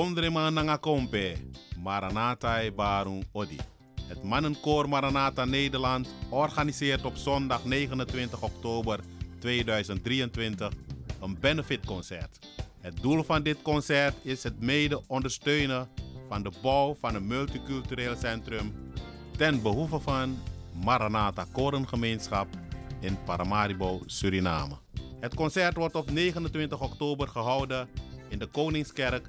Gondrema Nangakompe, Maranatai Barung Odi. Het mannenkoor Maranata Nederland organiseert op zondag 29 oktober 2023 een benefitconcert. Het doel van dit concert is het mede ondersteunen van de bouw van een multicultureel centrum ten behoeve van Maranatha Korengemeenschap in Paramaribo, Suriname. Het concert wordt op 29 oktober gehouden in de Koningskerk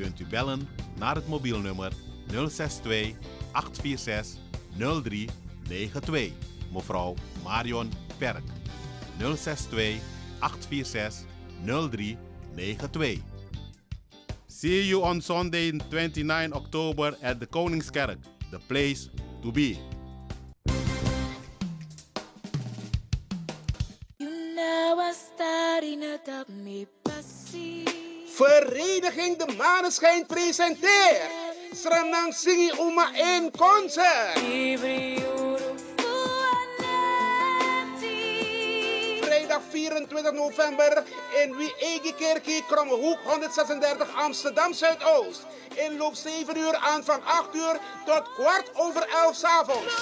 kunt u bellen naar het mobielnummer 062 846 0392. Mevrouw Marion Perk. 062 846 0392. See you on Sunday 29 October at the Koningskerk, the place to be. You know I starting me. Vereniging De Maneschijn presenteert Sranang Singi Uma in concert. Vrijdag 24 november in Wiegekerkie, Krommehoek 136 Amsterdam Zuidoost. Inloop 7 uur, aanvang 8 uur tot kwart over 11 s avonds.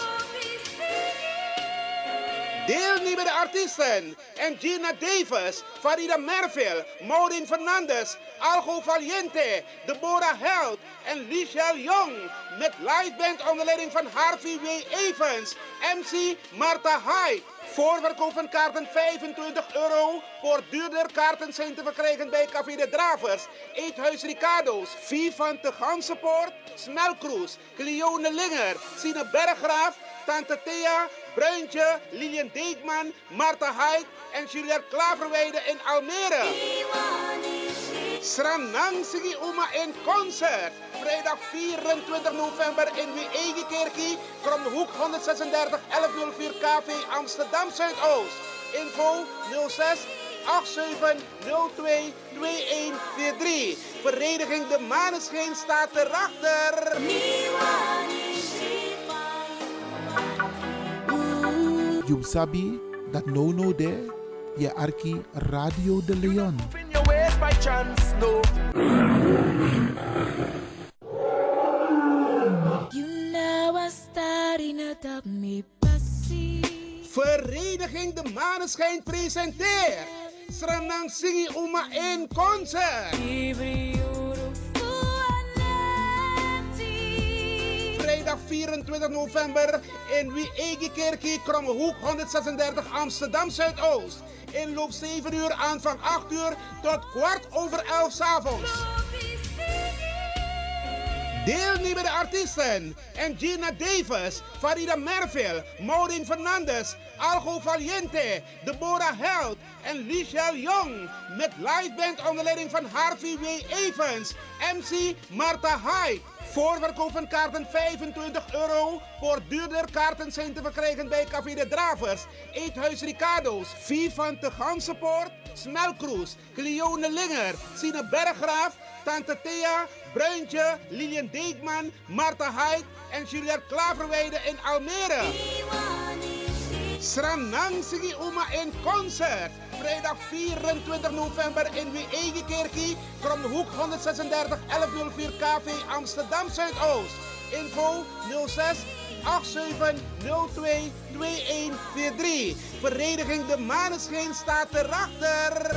Deelnemende artiesten: Gina Davis, Farida Merville, Maureen Fernandes, Algo Valiente, Deborah Held en Lichelle Jong. Met liveband onder leiding van Harvey W. Evans, MC Marta Hyde. Voorverkoop van kaarten 25 euro. Voor duurder kaarten zijn te verkrijgen bij Café de Dravers, Eethuis Ricardo's, Vivante Gansenpoort, Smelkroes, Cleone Linger, Sine Berggraaf, Tante Thea, Bruintje, Lilian Deekman, Marta Hyde en Juliette Klaverweide in Almere. Sranang Sigi Uma in concert. Vrijdag 24 november in Wiegekerkie, Kromhoek 136 1104 KV Amsterdam Zuidoost. Info 06 8702 2143. Vereniging De Maneschijn staat erachter. You sabi that no no there, je arki Radio de Leon. You know I starting up me passie. Vereniging De Maneschijn presenteert Sranang Singi Uma in concert. 24 november in Wiegekerkie, Krommehoek 136 Amsterdam Zuidoost. Inloop 7 uur, aanvang 8 uur tot kwart over 11 s avonds. Deelnemende artiesten: Gina Davis, Farida Merville, Maureen Fernandes, Algo Valiente, Deborah Held en Lichelle Jong. Met liveband onder leiding van Harvey W. Evans, MC Marta Hyde. Voorverkoop van kaarten 25 euro. Voor duurder kaarten zijn te verkrijgen bij Café de Dravers, Eethuis Ricardo's, Vivante Gansenpoort, Smelkroes, Cleone Linger, Sine Berggraaf, Tante Thea, Bruintje, Lilian Deekman, Marta Hyde en Juliette Klaverweide in Almere. Sranang Uma in concert. Vrijdag 24 november in Wiegekerkie, Kromhoek 136 1104 KV Amsterdam Zuidoost. Info 06 8702 2143. Vereniging De Maneschijn staat erachter.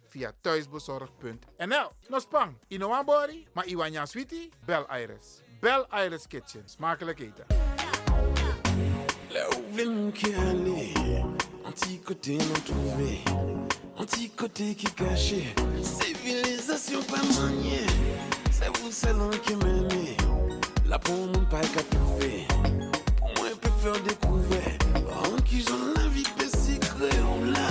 Via thuisbezorgd.nl. Nospang, Inoambori, maar Iwanya Sweetie, bel Iris. Bel Iris Kitchen. Smakelijk eten. Là qui caché, civilisation pas c'est vous là pour mon pas qu'à trouver, pour moi découvrir, qui j'en la vie secret, l'a,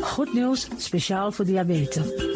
Goed nieuws, speciaal voor diabetes.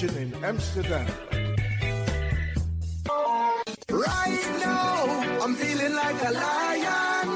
Power Station in Amsterdam. Right now, I'm feeling like a lion.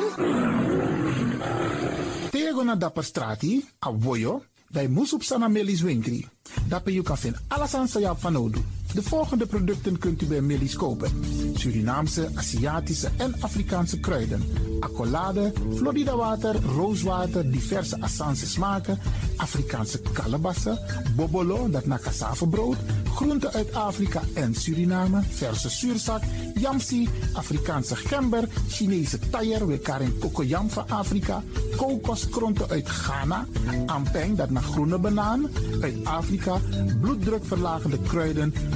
Tego na dapper strati, a voyo, bij Moesop Sana Melis Winkri. Dapper you kan vinden alles aan Sayap van Odu. De volgende producten kunt u bij Melis kopen. Surinaamse, Aziatische en Afrikaanse kruiden. Accolade, Florida water, rooswater, diverse Assange smaken. Afrikaanse kalebassen, bobolo, dat na cassavebrood. Groenten uit Afrika en Suriname, verse zuurzak, yamsi, Afrikaanse gember, Chinese taier, we karing kokoyam van Afrika, kokoskronten uit Ghana, ampeng, dat naar groene banaan, uit Afrika, bloeddrukverlagende kruiden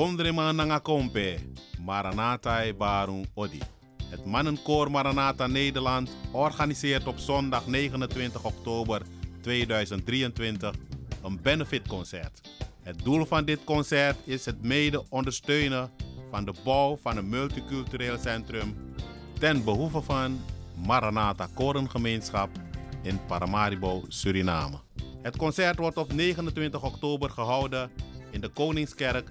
Kondrema nanga kompe, Maranatai Barung Odi. Het mannenkoor Maranata Nederland organiseert op zondag 29 oktober 2023 een benefitconcert. Het doel van dit concert is het mede ondersteunen van de bouw van een multicultureel centrum ten behoeve van Maranata Korengemeenschap in Paramaribo, Suriname. Het concert wordt op 29 oktober gehouden in de Koningskerk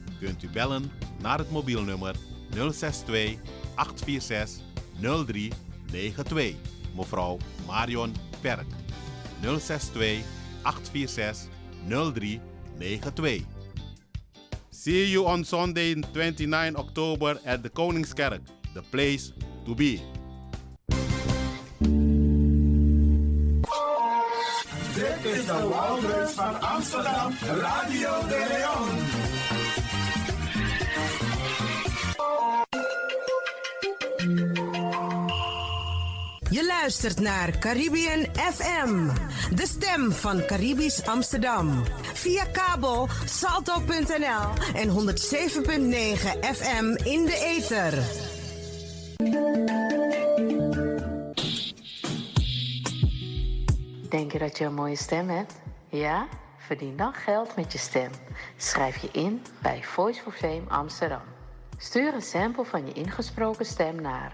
kunt u bellen naar het mobielnummer 062 846 0392. Mevrouw Marion Perk. 062 846 0392. See you on Sunday 29 October at the Koningskerk, the place to be. Dit is de Wouders van Amsterdam, Radio de Leon. Luistert naar Caribbean FM, de stem van Caribisch Amsterdam. Via kabel salto.nl en 107.9 FM in de ether. Denk je dat je een mooie stem hebt? Ja? Verdien dan geld met je stem. Schrijf je in bij Voice for Fame Amsterdam. Stuur een sample van je ingesproken stem naar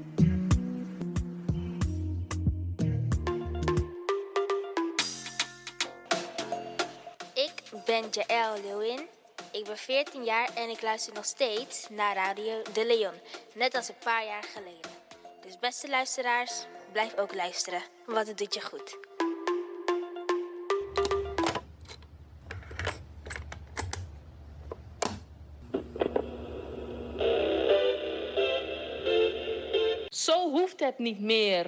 Ben Jaël. Ik ben 14 jaar en ik luister nog steeds naar Radio De Leon. Net als een paar jaar geleden. Dus beste luisteraars, blijf ook luisteren, want het doet je goed. Zo hoeft het niet meer.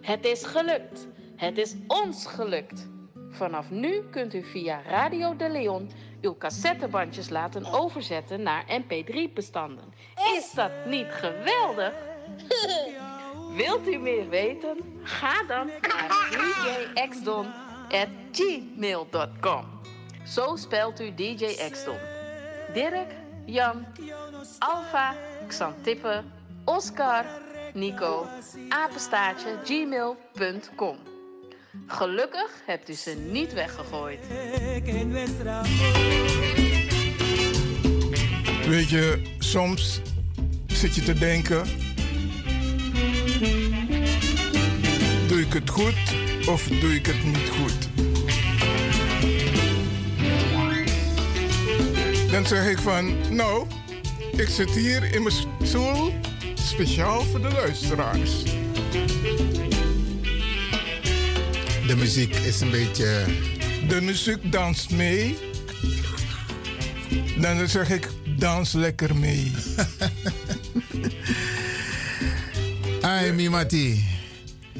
Het is gelukt. Het is ons gelukt. Vanaf nu kunt u via Radio de Leon uw cassettebandjes laten overzetten naar mp3-bestanden. Is dat niet geweldig? Wilt u meer weten? Ga dan naar djxdon.gmail.com. Zo spelt u DJ. Dirk, Jan, Alfa, Xantippe, Oscar, Nico, apenstaartje, gmail.com. Gelukkig hebt u ze niet weggegooid. Weet je, soms zit je te denken: doe ik het goed of doe ik het niet goed? Dan zeg ik van, nou, ik zit hier in mijn stoel speciaal voor de luisteraars. De muziek is een beetje. De muziek danst mee. Dan zeg ik, dans lekker mee. Ai, mi mati.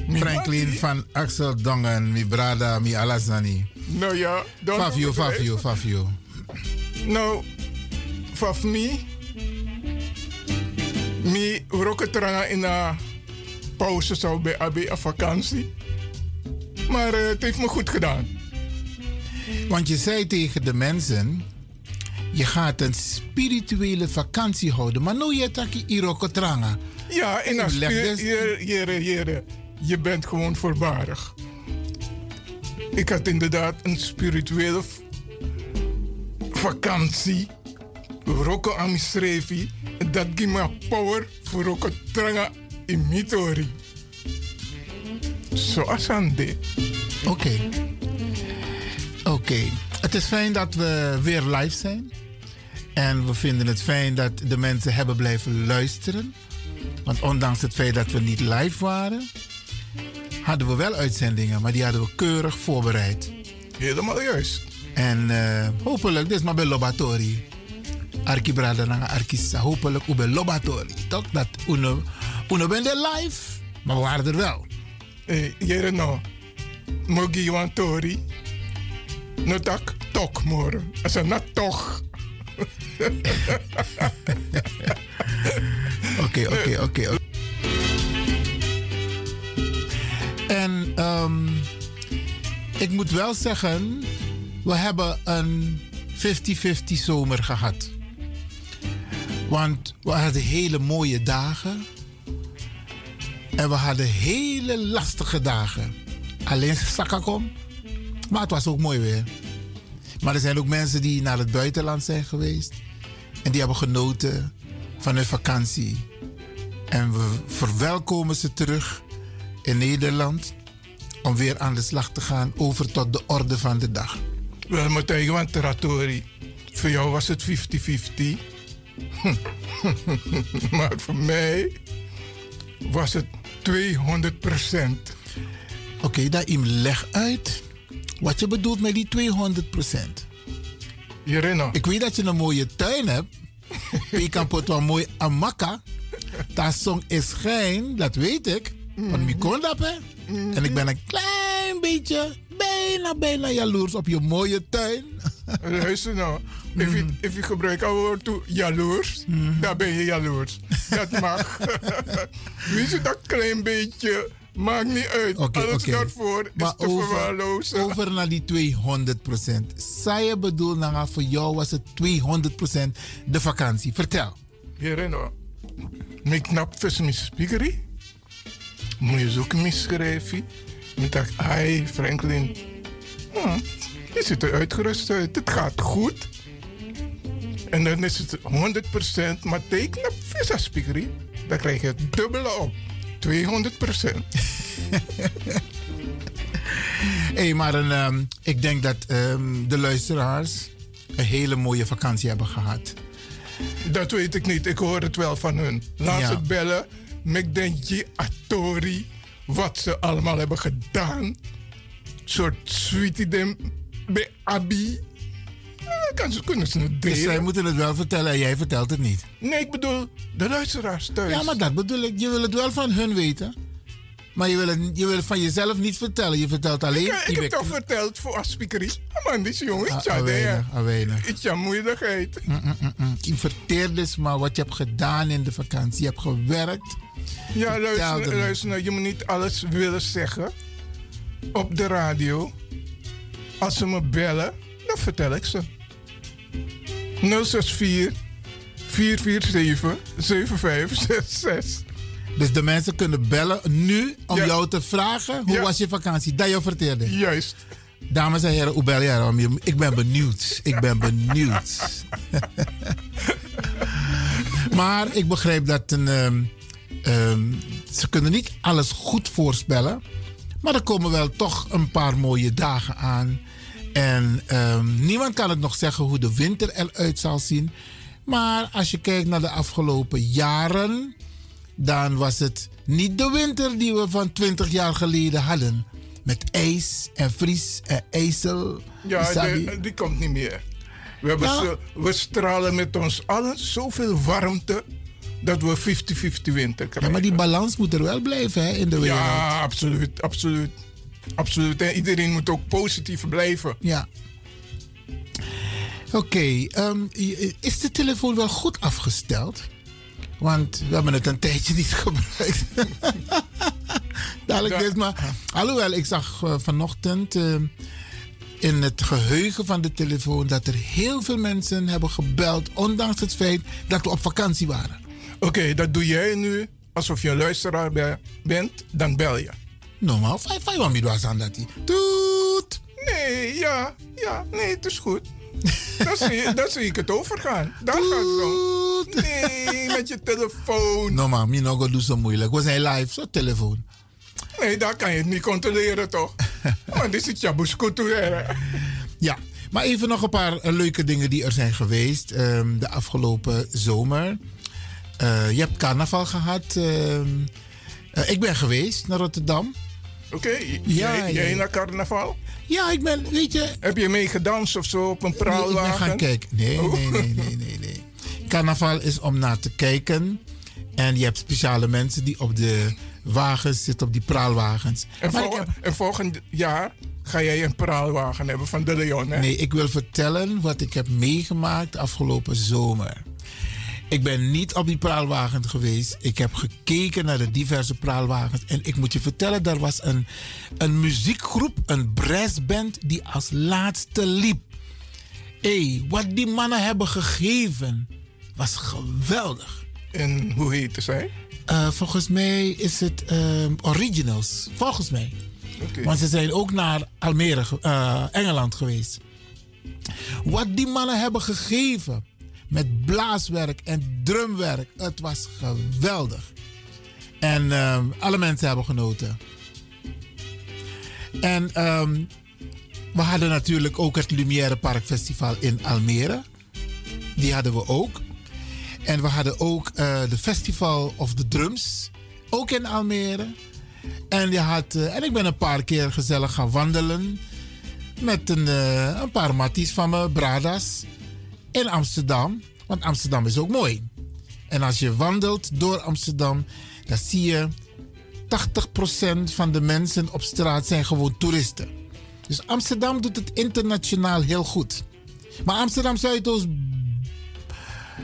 Franklin van Axel Dongen, mi brada, mi alazani. Nou ja, dan. Fafio, Fafio, Fafio. Nou, faf mi. Mi roketranga in een pauze zou bij AB een vakantie. Maar uh, het heeft me goed gedaan. Want je zei tegen de mensen: je gaat een spirituele vakantie houden. Maar nu je taki irokotranga. Ja, in een jere, jere, Je bent gewoon voorbarig. Ik had inderdaad een spirituele vakantie. Roko Amisrevi. dat geeft me power voor het tranga in mitori. Zoals aan dit. Oké. Oké. Het is fijn dat we weer live zijn. En we vinden het fijn dat de mensen hebben blijven luisteren. Want ondanks het feit dat we niet live waren, hadden we wel uitzendingen, maar die hadden we keurig voorbereid. Helemaal juist. En uh, hopelijk, dit is maar bij Lobatori. Arki Brada na Arkisa. Hopelijk ook bij Lobatori. Toch? Dat uno, uno ben live, maar we waren er wel. Hey, jere no. Mogi wan tori. No tak tok moro. Asa na toch. Oké, oké, oké. En um, ik moet wel zeggen, we hebben een 50-50 zomer gehad. Want we hadden hele mooie dagen. En we hadden hele lastige dagen. Alleen Sakakom. Maar het was ook mooi weer. Maar er zijn ook mensen die naar het buitenland zijn geweest. En die hebben genoten van hun vakantie. En we verwelkomen ze terug in Nederland. Om weer aan de slag te gaan over tot de orde van de dag. Wel, Matthijs, want Teratori, voor jou was het 50-50. maar voor mij was het 200 procent. Oké, okay, daar im leg uit wat je bedoelt met die 200 procent. Ik weet dat je een mooie tuin hebt. je kan pot wel mooi amaka. Dat song is geen, dat weet ik. Want ik kon dat, hè. En ik ben een klein beetje, bijna, bijna jaloers op je mooie tuin. Luister nou. If je, if je gebruikt het woord jaloers, dan ben je jaloers. Dat mag. Weet je dat klein beetje Maakt niet uit. Okay, Alles okay. daarvoor maar is te over, verwaarlozen. Over naar die 200% Zij je bedoel, nou, voor jou was het 200% de vakantie. Vertel. Hierino. Ik knap vis mijn speakerie. Moet je zoeken misschrijven. Ik dacht, ai Franklin. Hm, je ziet er uitgerust uit. Het gaat goed. En dan is het 100% maar teken op vis speakerie. Dan krijg je het dubbele op. 200 procent. hey, maar een, um, ik denk dat um, de luisteraars een hele mooie vakantie hebben gehad. Dat weet ik niet. Ik hoor het wel van hun. Laat ja. ze bellen. Mekdenji Atori. Wat ze allemaal hebben gedaan. soort sweetie bij Abi. kan ze, kunnen ze het delen. Dus zij moeten het wel vertellen en jij vertelt het niet. Nee, ik bedoel de luisteraars thuis. Ja, maar dat bedoel ik. Je wil het wel van hun weten. Maar je wil, het, je wil het van jezelf niet vertellen. Je vertelt alleen... Ik, ik heb toch verteld voor aspiekerie. Ah, man, die jongen. Ah, ja, weinig, Ik ja moeilijkheid. Mm, mm, mm, je verteert dus maar wat je hebt gedaan in de vakantie. Je hebt gewerkt. Ja, luister, luister nou. Je moet niet alles willen zeggen. Op de radio. Als ze me bellen, dan vertel ik ze. 064 447 7566. Dus de mensen kunnen bellen nu om jou te vragen hoe was je vakantie? Dat je vertelde. Juist. Dames en heren, hoe bel je? Ik ben benieuwd. Ik ben benieuwd. maar ik begrijp dat een, um, um, ze kunnen niet alles goed voorspellen. Maar er komen wel toch een paar mooie dagen aan. En um, niemand kan het nog zeggen hoe de winter eruit zal zien. Maar als je kijkt naar de afgelopen jaren, dan was het niet de winter die we van 20 jaar geleden hadden. Met ijs en vries en ijzel. Ja, die, die komt niet meer. We, hebben ja. we stralen met ons allen zoveel warmte dat we 50-50 winter krijgen. Ja, maar die balans moet er wel blijven hè, in de wereld. Ja, absoluut, absoluut. Absoluut. En iedereen moet ook positief blijven. Ja. Oké, okay, um, is de telefoon wel goed afgesteld? Want we hebben het een tijdje niet gebruikt. Dadelijk dit, maar alhoewel, ik zag uh, vanochtend uh, in het geheugen van de telefoon dat er heel veel mensen hebben gebeld, ondanks het feit dat we op vakantie waren. Oké, okay, dat doe jij nu alsof je een luisteraar bent, dan bel je. Normaal, vijf, vijf, was aan dat Toet! Nee, ja, ja, nee, het is goed. Dan zie, dan zie ik het overgaan. Daar gaat het om. Nee, met je telefoon. No man, Minogo doet zo moeilijk. We zijn live, zo telefoon. Nee, daar kan je het niet controleren toch? Maar dit is Chabuskutu. Ja, maar even nog een paar eh, leuke dingen die er zijn geweest ehm, de afgelopen zomer. Eh, je hebt carnaval gehad. ehm, eh, ik ben geweest naar Rotterdam. Oké, Ja, jij, jij ja. naar carnaval? Ja, ik ben, weet je... Heb je mee gedanst of zo op een Nee, ik ben praalwagen? gaan kijken. Nee, Oh. nee, nee, nee, nee, nee. Carnaval is om naar te kijken. En je hebt speciale mensen die op de wagens zitten, op die praalwagens. En, volgend, en volgend jaar ga jij een praalwagen hebben van de Leon, hè? Nee, ik wil vertellen wat ik heb meegemaakt afgelopen zomer. Ik ben niet op die praalwagen geweest. Ik heb gekeken naar de diverse praalwagens. En ik moet je vertellen, er was een, een muziekgroep, een brassband, die als laatste liep. Hé, hey, wat die mannen hebben gegeven, was geweldig. En hoe heette zij? Eh, volgens mij is het ehm, Originals. Volgens mij. Oké. Want ze zijn ook naar Almere, eh, Engeland geweest. Wat die mannen hebben gegeven met blaaswerk en drumwerk, het was geweldig. En ehm, alle mensen hebben genoten. En ehm, we hadden natuurlijk ook het Lumière Park Festival in Almere. Die hadden we ook. En we hadden ook eh, de Festival of the Drums, ook in Almere. En, je had, eh, en ik ben een paar keer gezellig gaan wandelen met een, eh, een paar matties van me, Bradas, in Amsterdam. Want Amsterdam is ook mooi. En als je wandelt door Amsterdam, dan zie je 80% van de mensen op straat zijn gewoon toeristen. Dus Amsterdam doet het internationaal heel goed. Maar Amsterdam Zuidoost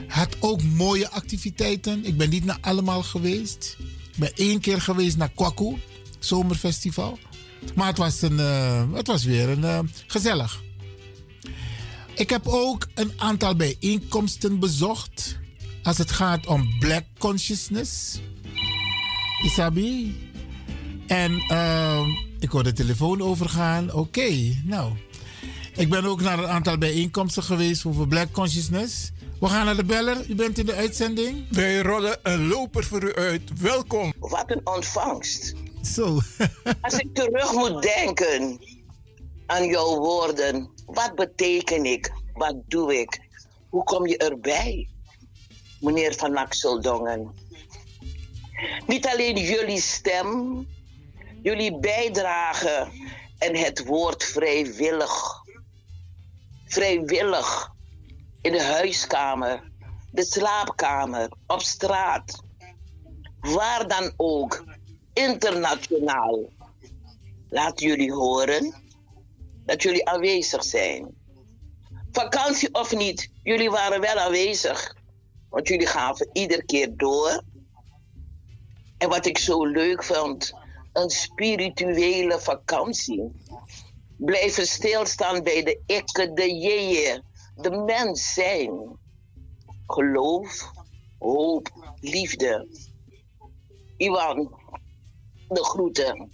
had ook mooie activiteiten. Ik ben niet naar allemaal geweest. Ik ben één keer geweest naar Kwaku, zomerfestival. Maar het was, een, eh, het was weer een, eh, gezellig. Ik heb ook een aantal bijeenkomsten bezocht. Als het gaat om black consciousness. Isabi. En eh, ik hoor de telefoon overgaan. Oké, nou. Ik ben ook naar een aantal bijeenkomsten geweest over black consciousness. We gaan naar de beller. U bent in de uitzending. Wij rollen een loper voor u uit. Welkom. Wat een ontvangst. Zo. Als ik terug moet denken aan jouw woorden, wat beteken ik? Wat doe ik? Hoe kom je erbij, meneer Van Axeldongen? Niet alleen jullie stem, jullie bijdrage en het woord vrijwillig. Vrijwillig in de huiskamer, de slaapkamer, op straat, waar dan ook, internationaal. Laat jullie horen dat jullie aanwezig zijn. Vakantie of niet, jullie waren wel aanwezig. Want jullie gaven iedere keer door. En wat ik zo leuk vond, een spirituele vakantie. Blijven stilstaan bij de ikke, de jeeën, de mens zijn. Geloof, hoop, liefde. Iwan, de groeten.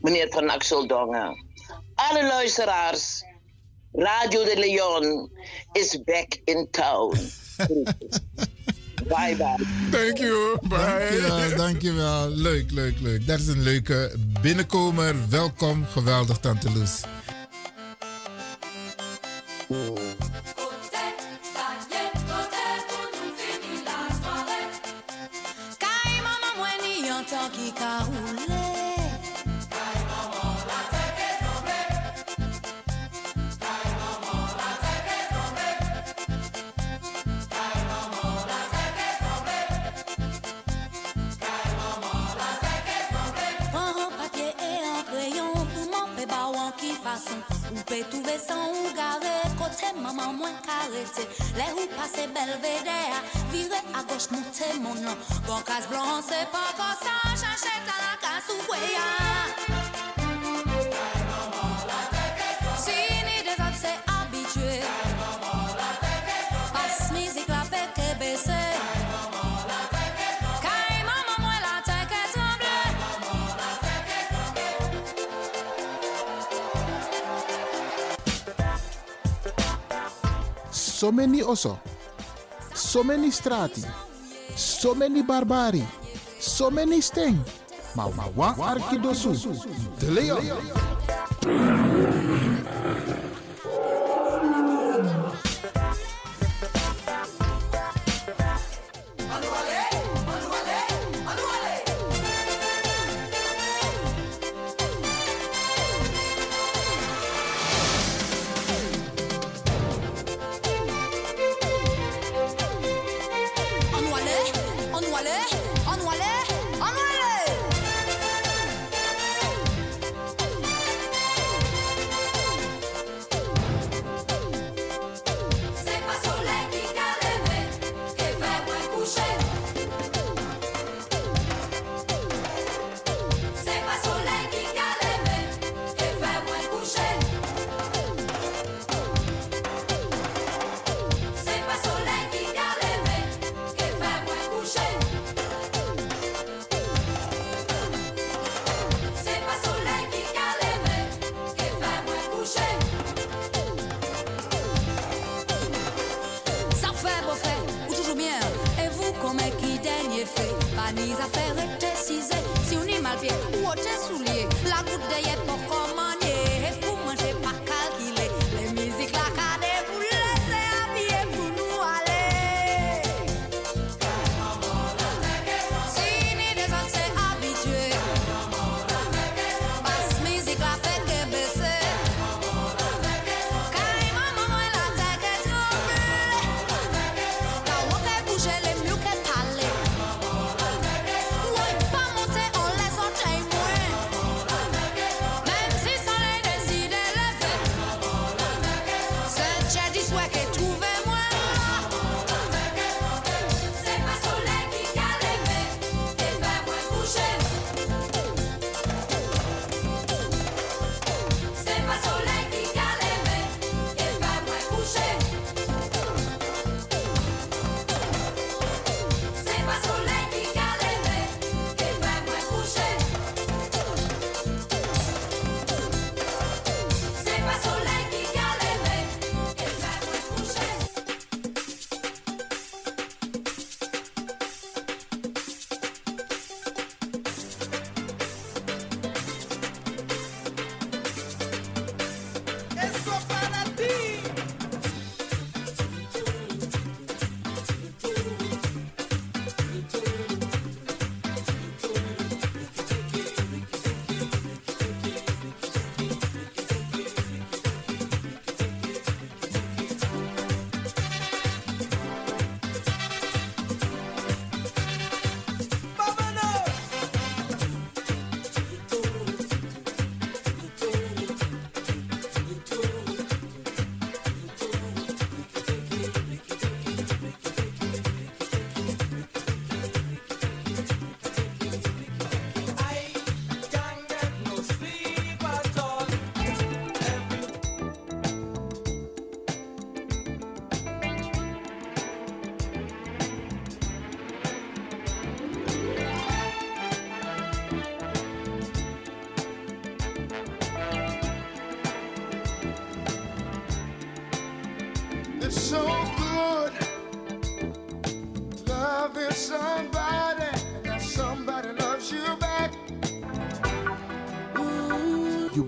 Meneer Van Axeldongen. Alle luisteraars. Radio de Leon is back in town. bye bye. Thank you. Dankjewel, dankjewel. Leuk, leuk, leuk. Dat is een leuke binnenkomer. Welkom. Geweldig, Tante Loes. Kai mama mweni yon toki ka Ve touve san ou gare, kote maman mwen karete Le ou pase belvede vire a goch monte mon nan kas blan se pa kosa, chache talaka sou kwe ya so many oso, so many strati, so many barbari, so many sting. Maar ma wa arkidosu, de leon.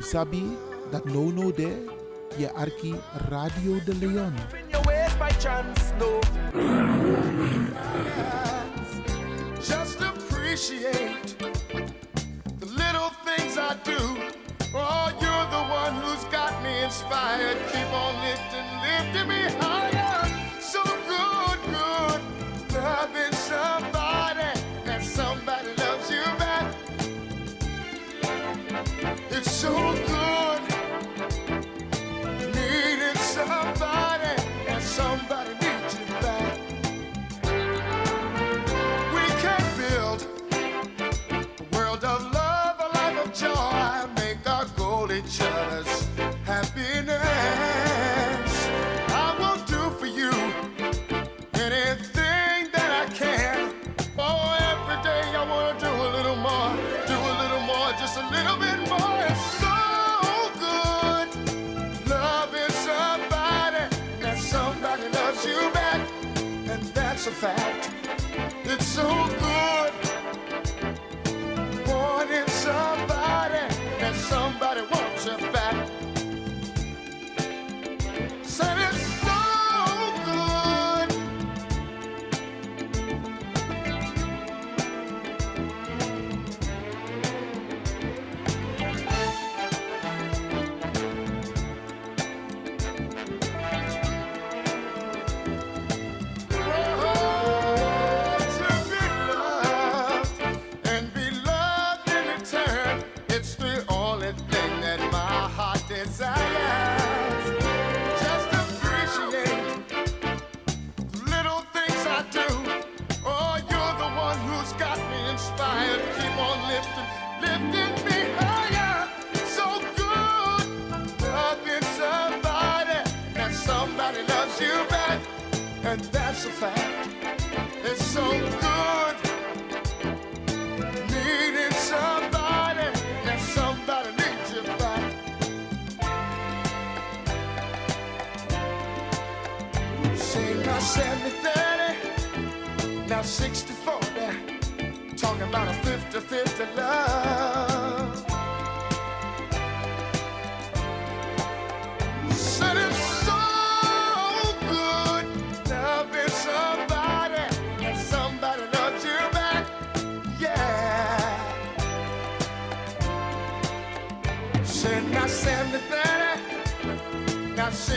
sabi dat no no de je arki Radio de Leon. Just appreciate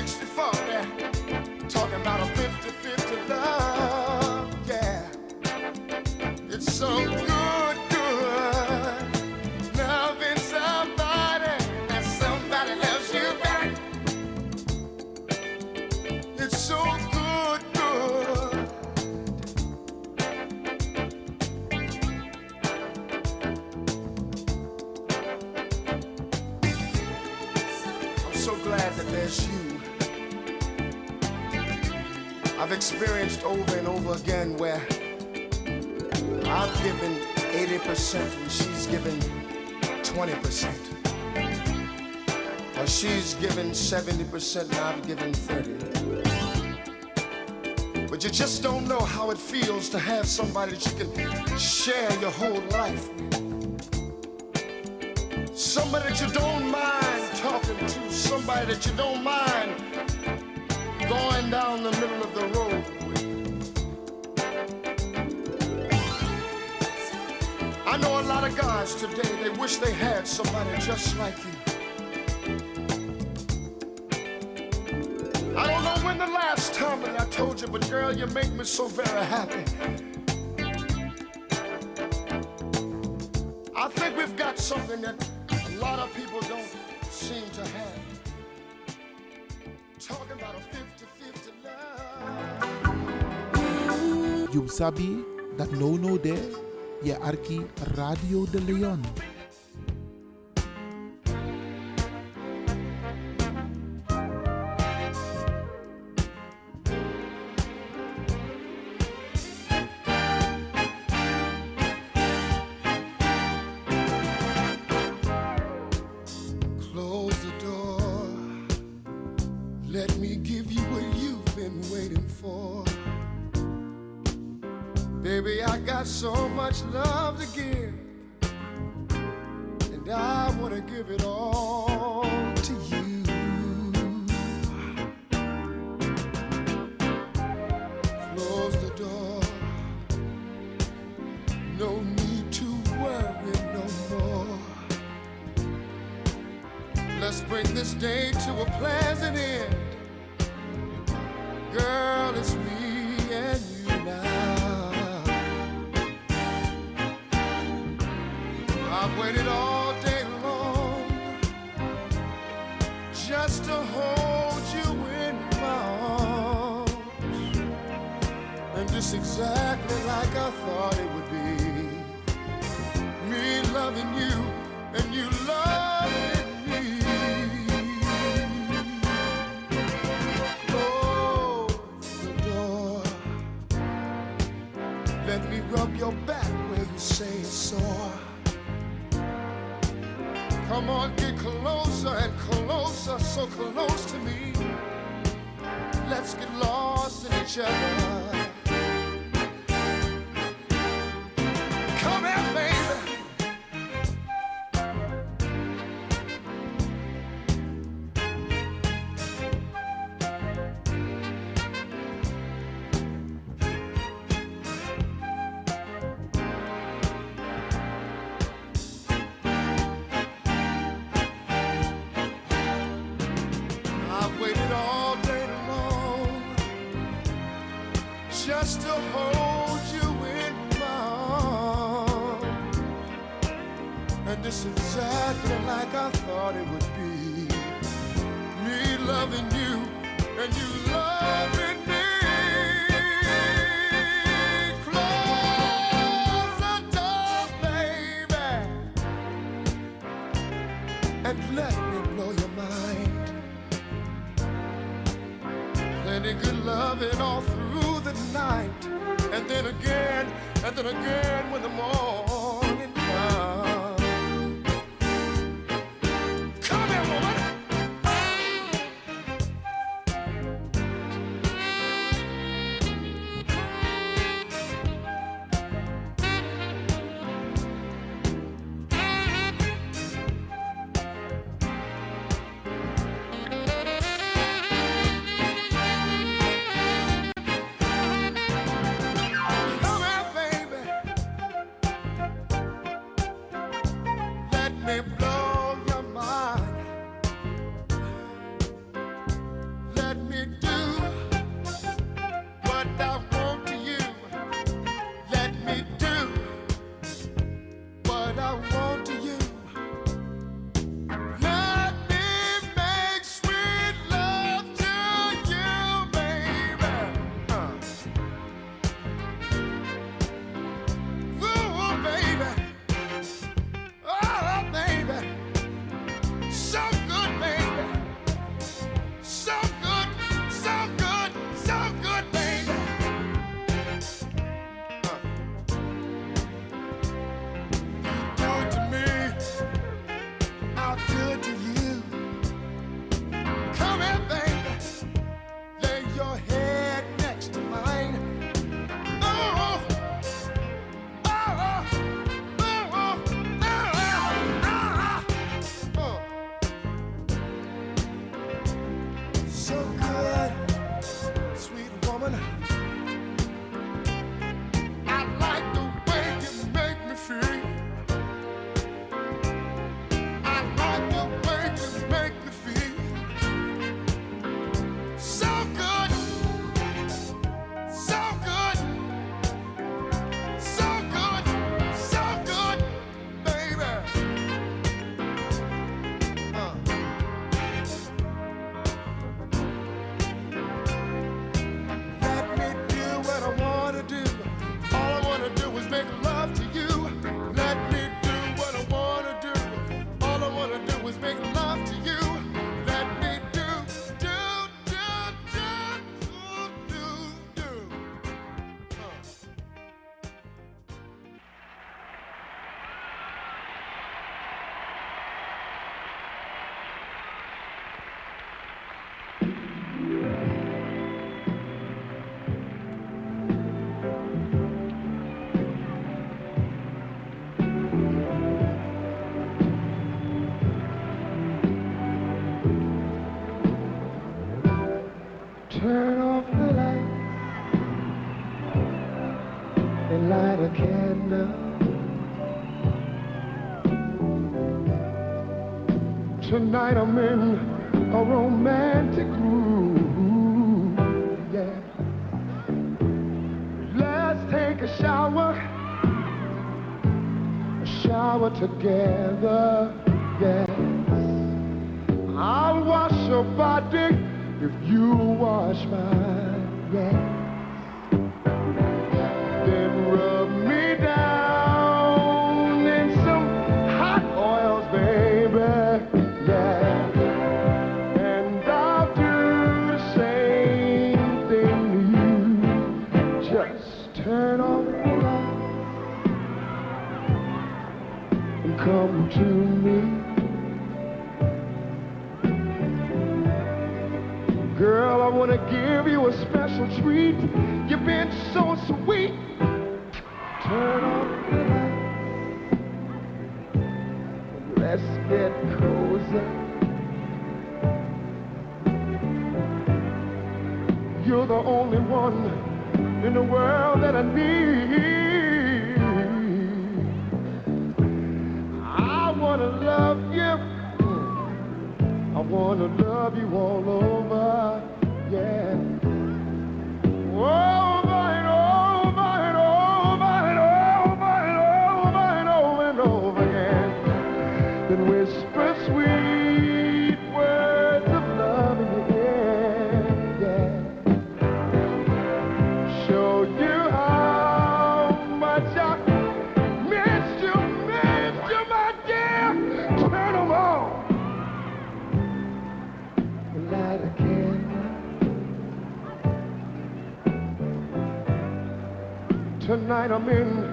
ます 70%, and I've given 30. But you just don't know how it feels to have somebody that you can share your whole life with. Somebody that you don't mind talking to, somebody that you don't mind going down the middle of the road with. I know a lot of guys today, they wish they had somebody just like you. told you, but girl, you make me so very happy. I think we've got something that a lot of people don't seem to have. Talking about a 50 50 love. You sabi that no no there? Yeah, Arki Radio de Leon. love. Tonight I'm in a romantic mood. Yeah. Let's take a shower. A shower together. Yes. I'll wash your body if you wash mine. Yeah. to me. Girl, I want to give you a special treat. You've been so sweet. Turn off the lights. Let's get closer. You're the only one in the world that I need. wanna love you. I wanna love you all over, yeah. Over and over and over and over and over and over and over again. Then whisper. Tonight I'm in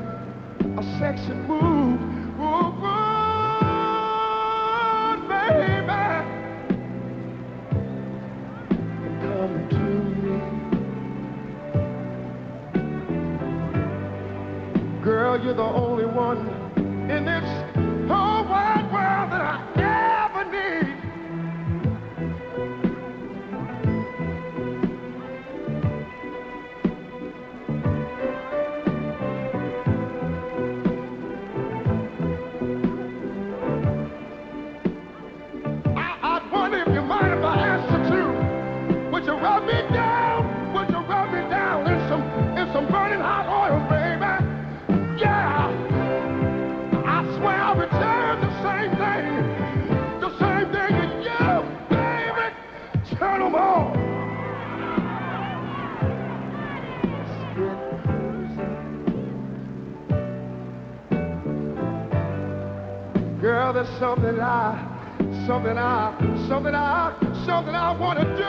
something I, something I, something I, something I want to do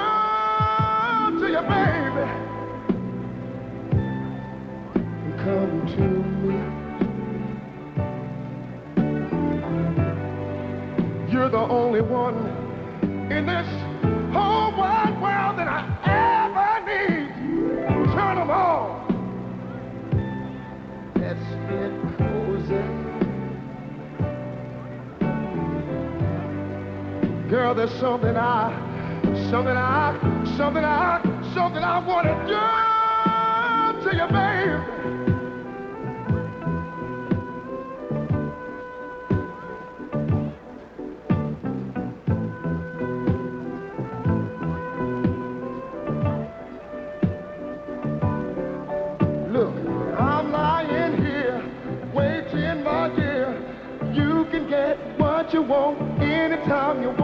Girl, there's something I, something I, something I, something I want to do to you, baby. Look, I'm lying here, waiting my dear. You can get what you want anytime you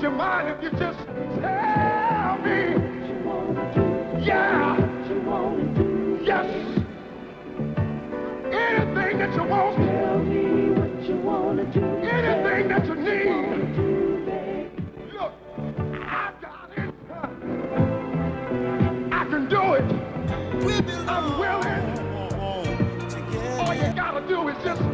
Would you mind if you just tell me? Yeah. Yes. Anything that you want. Tell me what you want to do. Anything that you need. Look, I got it. I can do it. I'm willing. All you gotta do is just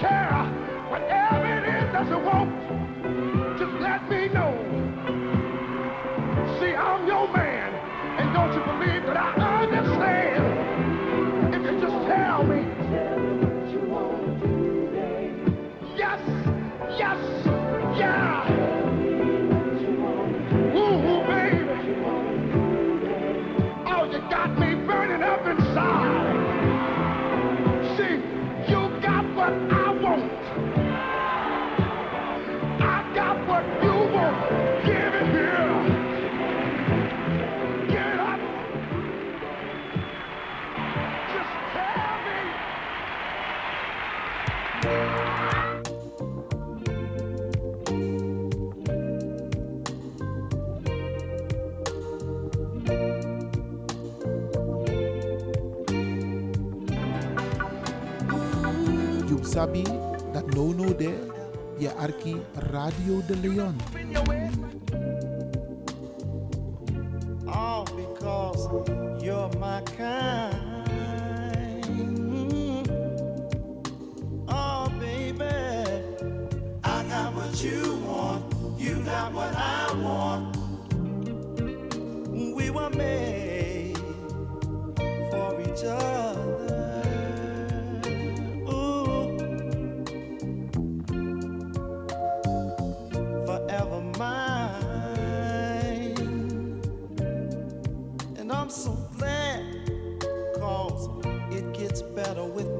care. Whatever it is that you want. Sabi dat no no there, je arki Radio de Leon. All because you're my kind. Oh, baby, I got what you want. You got what I want. We were made for each other.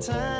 Time.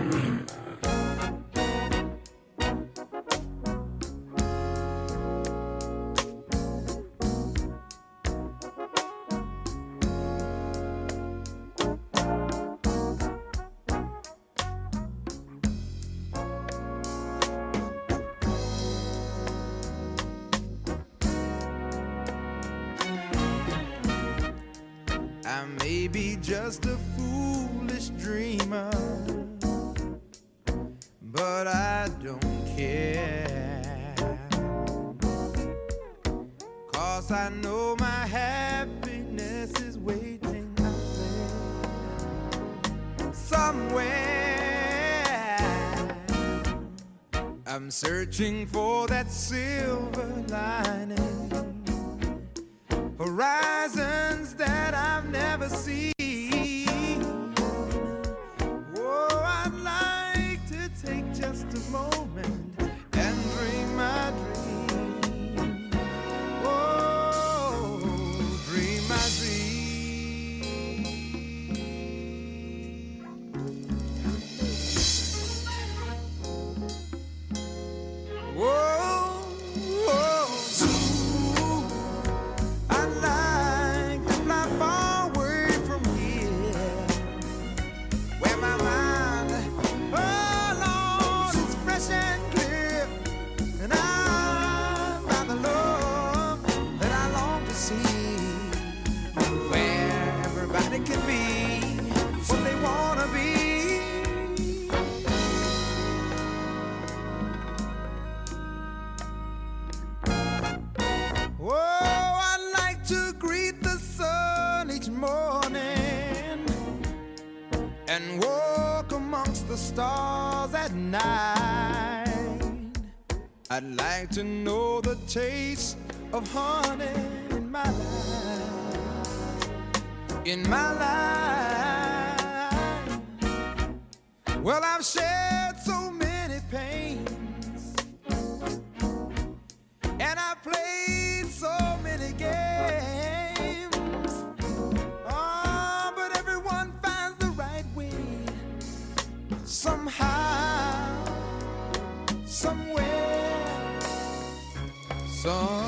just a foolish dreamer, but I don't care. Cause I know my happiness is waiting out there somewhere. I'm searching for that silver lining. morning and walk amongst the stars at night. I'd like to know the taste of honey in my life. In my life. Well, I've said. song.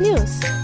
news.